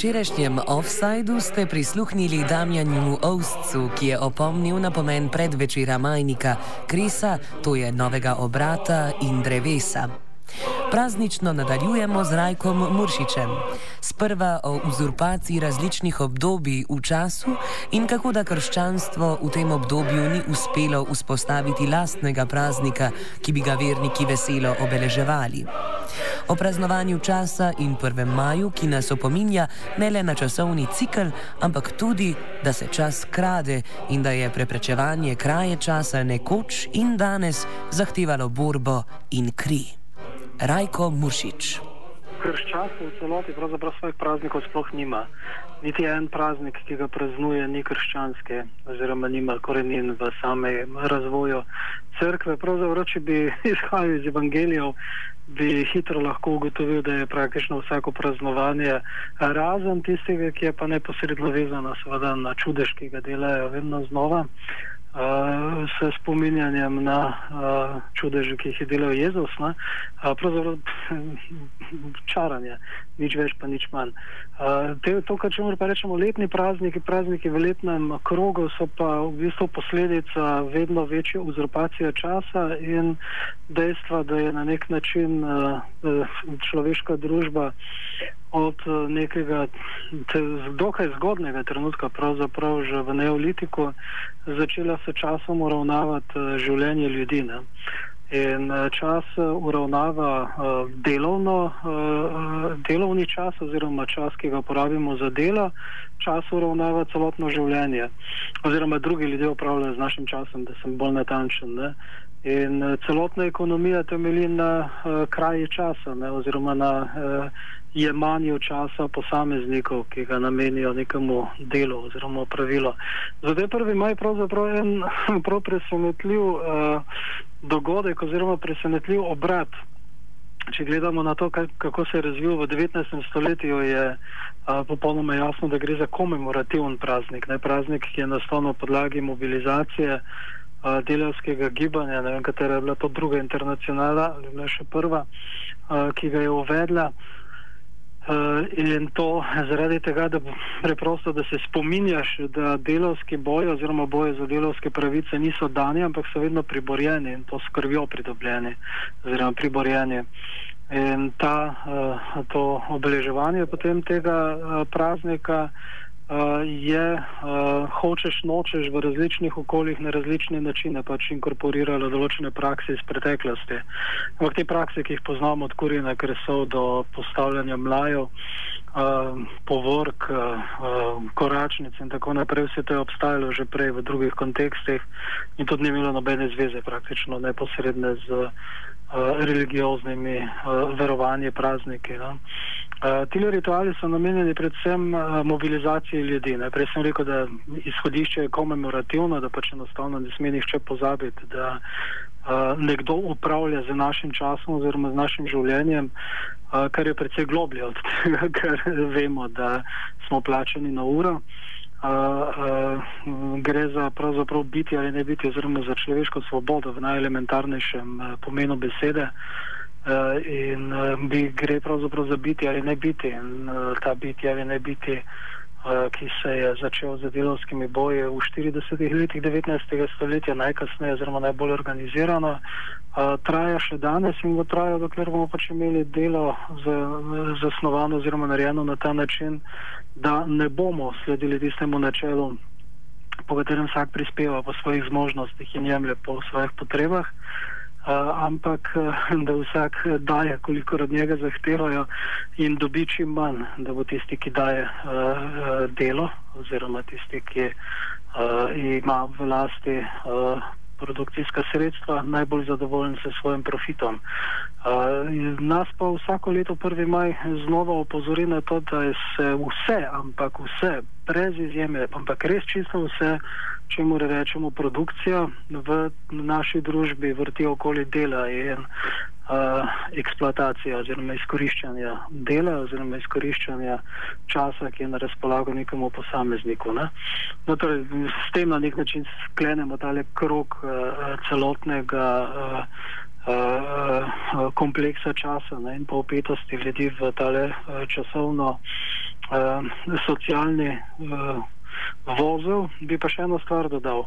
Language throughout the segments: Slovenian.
Včerajšnjem offsajdu ste prisluhnili Damjanu Ovscu, ki je opomnil na pomen predvečera Majnika Krisa, to je novega obrata in drevesa. Praznično nadaljujemo z Rajkom Muršičem. Sprva o uzurpaciji različnih obdobij v času in kako da krščanstvo v tem obdobju ni uspelo vzpostaviti lastnega praznika, ki bi ga verniki veselo obeleževali. O praznovanju časa in 1. maju, ki nas opominja ne le na časovni cikl, ampak tudi, da se čas krade in da je preprečevanje kraje časa nekoč in danes zahtevalo borbo in kri. Rajko Mušič. Krščanstvo v celoti pravzaprav svojih praznikov sploh nima. Niti en praznik, ki ga praznuje, ni krščanski, oziroma nima korenin v samem razvoju crkve. Pravzaprav, če bi izhajal iz evangelijev, bi hitro lahko ugotovil, da je praktično vsako praznovanje razen tistega, ki je pa neposredno vezano na čudež, ki ga delajo vedno znova uh, s spominjanjem na uh, čudeže, ki jih je delal Jezus, uh, pravzaprav čaranje, nič več, pa nič manj. Uh, te, to, kar če moramo reči, letni prazniki, prazniki v letnem krogu, so pa v bistvu posledica vedno večje uzurpacije časa in dejstva, da je na nek način uh, človeška družba od eh, nekega dokaj zgodnega trenutka, pravzaprav že v neolitiku, začela se časom uravnavati eh, življenje ljudi. Ne? In eh, čas uravnava delovno, delovni čas oziroma čas, ki ga porabimo za delo, čas uravnava celotno življenje. Oziroma drugi ljudje upravljajo z našim časom, da sem bolj natančen. Ne? In celotna ekonomija temelji na kraji časa, ne, oziroma na uh, jemanju časa posameznikov, ki ga namenijo nekemu delu oziroma pravilu. Zato je prvi maj pravzaprav en prav presenetljiv uh, dogodek oziroma presenetljiv obrat. Če gledamo na to, kako se je razvil v 19. stoletju, je a, popolnoma jasno, da gre za komemorativen praznik. Ne, praznik, ki je nastal na podlagi mobilizacije a, delavskega gibanja, ne vem, katera je bila to druga internacionala ali bila še prva, a, ki ga je uvedla. Uh, in to zaradi tega, da, preprosto, da se spominjaš, da delovski boj oziroma boje za delovske pravice niso dani, ampak so vedno priborjeni in to skrbijo pridobljeni oziroma priborjeni. In ta, uh, to obeleževanje potem tega uh, praznika je, uh, hočeš nočeš v različnih okoljih na različne načine pač inkorporiralo določene prakse iz preteklosti. Ampak te prakse, ki jih poznamo od kurjena kresov do postavljanja mlajev, uh, povork, koračnic in tako naprej, vse to je obstajalo že prej v drugih kontekstih in tudi ni imelo nobene zveze praktično neposredne z religioznimi verovanji, prazniki. No. Uh, ti rituali so namenjeni predvsem uh, mobilizaciji ljudi. Ne. Prej sem rekel, da izhodišče je komemorativno, da pač enostavno ne sme nihče pozabiti, da uh, nekdo upravlja z našim časom oziroma z našim življenjem, uh, kar je predvsej globlje od tega, ker vemo, da smo plačeni na uro. Uh, uh, gre za pravzaprav biti ali ne biti, oziroma za človeško svobodo v najelementarnejšem uh, pomenu besede. Uh, in uh, bi gre pravzaprav za biti ali ne biti. In uh, ta biti ali ne biti, ki se je začel z delovskimi boji v 40-ih letih 19. stoletja, najkasneje, oziroma najbolj organizirano, traja še danes in bo trajalo, dokler bomo pač imeli delo zasnovano oziroma narejeno na ta način, da ne bomo sledili tistemu načelu, po katerem vsak prispeva po svojih zmožnostih in jemlje po svojih potrebah. Uh, ampak da vsak daje, koliko od njega zahtevajo, in dobi čim manj, da bo tisti, ki daje uh, delo, oziroma tisti, ki uh, ima v lasti uh, produkcijska sredstva, najbolj zadovoljen s svojim profitom. Uh, nas pa vsako leto 1. maj znova opozori na to, da se vse, ampak vse, brez izjeme, ampak res čisto vse, če mu rečemo produkcija v naši družbi, vrti okoli dela in uh, eksploatacija oziroma izkoriščanja dela oziroma izkoriščanja časa, ki je na razpolago nekemu posamezniku. Ne? No, torej, s tem na nek način sklenemo tale krok uh, celotnega uh, uh, kompleksa časa ne, in pa upetosti ljudi v tale uh, časovno uh, socialni uh, wozów by pasiano stwardo dał.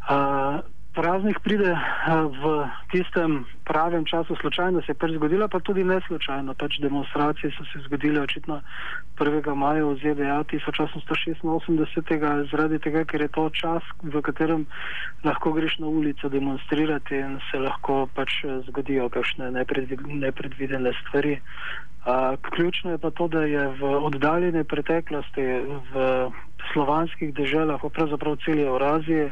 A praznik pride v tistem pravem času, slučajno se je pač zgodila, pa tudi ne slučajno. Pač demonstracije so se zgodile očitno 1. maja v ZDA 1886, zaradi tega, ker je to čas, v katerem lahko greš na ulico demonstrirati in se lahko pač zgodijo kakšne nepredvidene stvari. A, ključno je pa to, da je v oddaljene preteklosti v slovanskih deželah, pravzaprav celi Euraziji,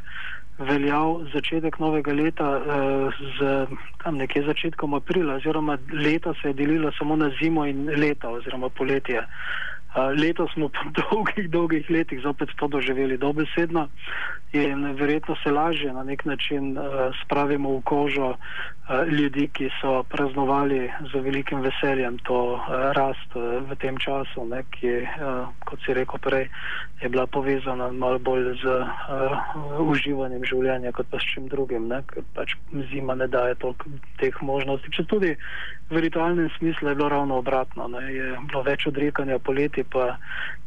veljal začetek novega leta uh, z tam nekje začetkom aprila, oziroma leto se je delilo samo na zimo in leto, oziroma poletje. Uh, leto smo po dolgih, dolgih letih zopet to doživeli dobesedno in verjetno se lažje na nek način uh, spravimo v kožo uh, ljudi, ki so praznovali z velikim veseljem to uh, rast uh, v tem času, ne, ki, uh, kot si rekel prej, je bila povezana malo bolj z uh, uživanjem življenja kot pa s čim drugim, ne, ker pač zima ne daje toliko teh možnosti. Če tudi v ritualnem smislu je bilo ravno obratno, ne, je bilo več odrekanja poleti, pa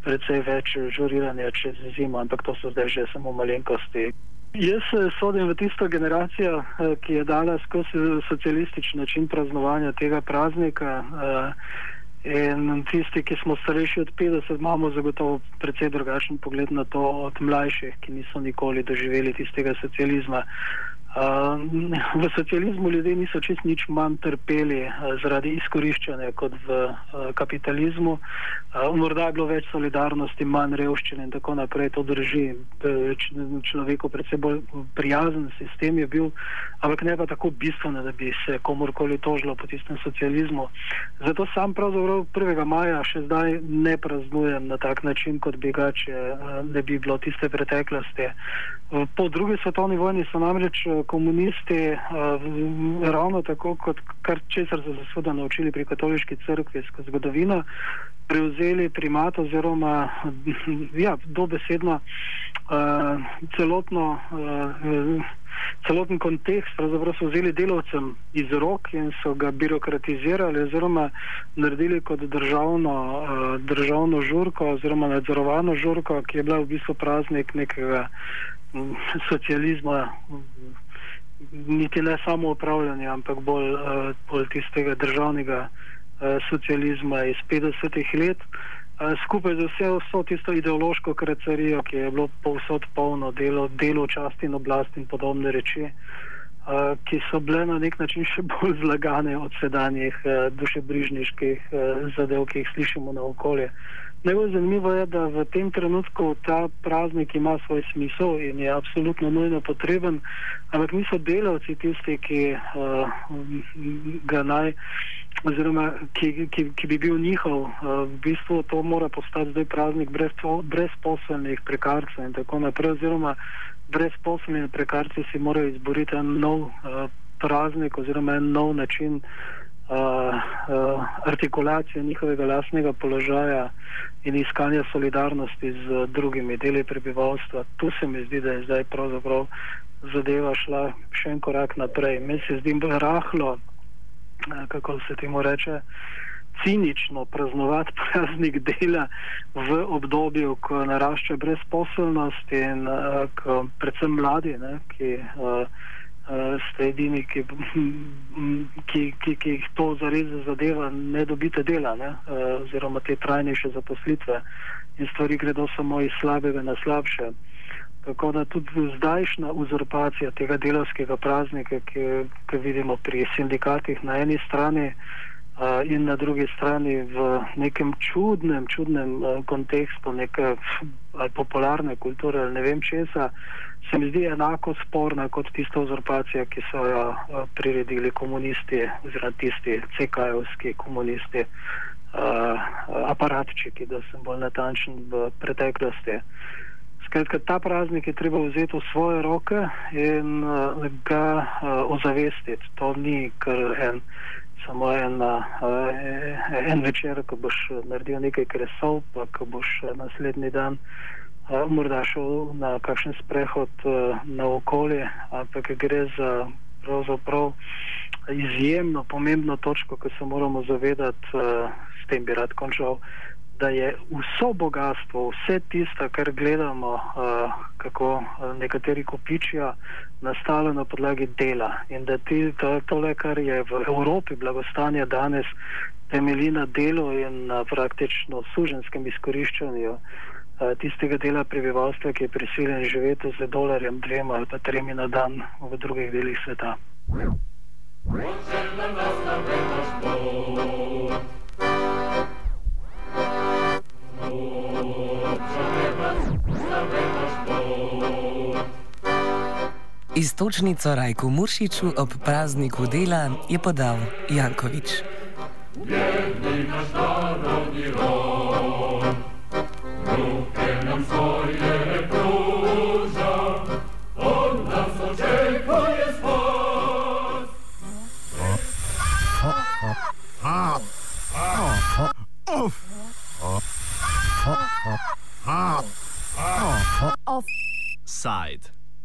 predvsej več žuriranja čez zimo, ampak to so zdaj že samo malenko malenkosti. Jaz sodim v tisto generacijo, eh, ki je dala skozi socialistični način praznovanja tega praznika. Eh, in tisti, ki smo starejši od 50, imamo zagotovo precej drugačen pogled na to od mlajših, ki niso nikoli doživeli tistega socializma. V socializmu ljudje niso čest nič manj trpeli zaradi izkoriščanja kot v kapitalizmu. Morda je bilo več solidarnosti, manj revščine in tako naprej, to drži. Človeku predvsem bolj prijazen sistem je bil, ampak ne pa tako bistveno, da bi se komorkoli tožilo po tistem socializmu. Zato sam pravzaprav 1. maja še zdaj ne praznujem na tak način, kot bi ga, če ne bi bilo tiste preteklosti. Po drugi svetovni vojni so namreč komunisti, uh, ravno tako kot kar česar so se seveda naučili pri katoliški crkvi skozi zgodovino, prevzeli primat oziroma ja, dobesedno uh, celotno. Uh, Celoten kontekst pravzaprav so vzeli delovcem iz rok in so ga birokratizirali oziroma naredili kot državno, uh, državno žurko oziroma nadzorovano žurko, ki je bila v bistvu praznik nekega socializma, niti ne samo upravljanja, ampak bolj, uh, bolj tistega državnega uh, socializma iz 50-ih let, uh, skupaj z vso tisto ideološko kracarijo, ki je bilo povsod polno delo, delo časti in oblasti in podobne reči. Uh, ki so bile na nek način še bolj zlagane od sedanjih uh, dušebrižniških uh, zadev, ki jih slišimo na okolje. Najbolj zanimivo je, da v tem trenutku ta praznik ima svoj smisel in je absolutno nujno potreben, ampak niso delavci tisti, ki uh, ga naj, oziroma ki, ki, ki bi bil njihov. Uh, v bistvu to mora postati zdaj praznik brez, brezposelnih prekarcev in tako naprej, oziroma brezposelni prekarci si morajo izboriti en nov uh, praznik oziroma en nov način uh, artikulacije njihovega lastnega položaja in iskanja solidarnosti z drugimi deli prebivalstva. Tu se mi zdi, da je zdaj pravzaprav zadeva šla še en korak naprej. Meni se zdi rahlo, uh, kako se temu reče. Cinično praznovati praznik dela v obdobju, ko narašča brezposelnost in uh, ko predvsem mladi, ne, ki uh, ste edini, ki, ki, ki, ki jih to zares zadeva, ne dobite dela, ne? oziroma te trajnejše zaposlitve in stvari gredo samo iz slabega na slabše. Tako da tudi zdajšnja uzurpacija tega delovskega praznika, ki, ki vidimo pri sindikatih na eni strani in na drugi strani v nekem čudnem, čudnem uh, kontekstu neke popularne kulture ali ne vem česa, se mi zdi enako sporna kot tista uzurpacija, ki so jo uh, priredili komunisti oziroma tisti CK-ovski komunisti, uh, aparatčiki, da sem bolj natančen v preteklosti. Skratka, ta praznik je treba vzeti v svoje roke in uh, ga uh, ozavestiti. To ni kar en, samo en, uh, en večer, ko boš naredil nekaj kresov, pa ko boš naslednji dan morda šel na kakšen sprehod na okolje, ampak gre za pravzaprav izjemno pomembno točko, ki se moramo zavedati, uh, s tem bi rad končal, da je vso bogatstvo, vse tisto, kar gledamo, kako nekateri kopičijo, nastalo na podlagi dela in da ti, to, tole, kar je v Evropi blagostanje danes, temelji na delu in na praktično suženskem izkoriščanju uh, tistega dela prebivalstva, ki je prisiljen živeti z dolarjem, dvema ali pa tremi na dan v drugih delih sveta. Istočnico Rajku Muršiču ob prazniku dela je podal Jankovič. Bjedni naš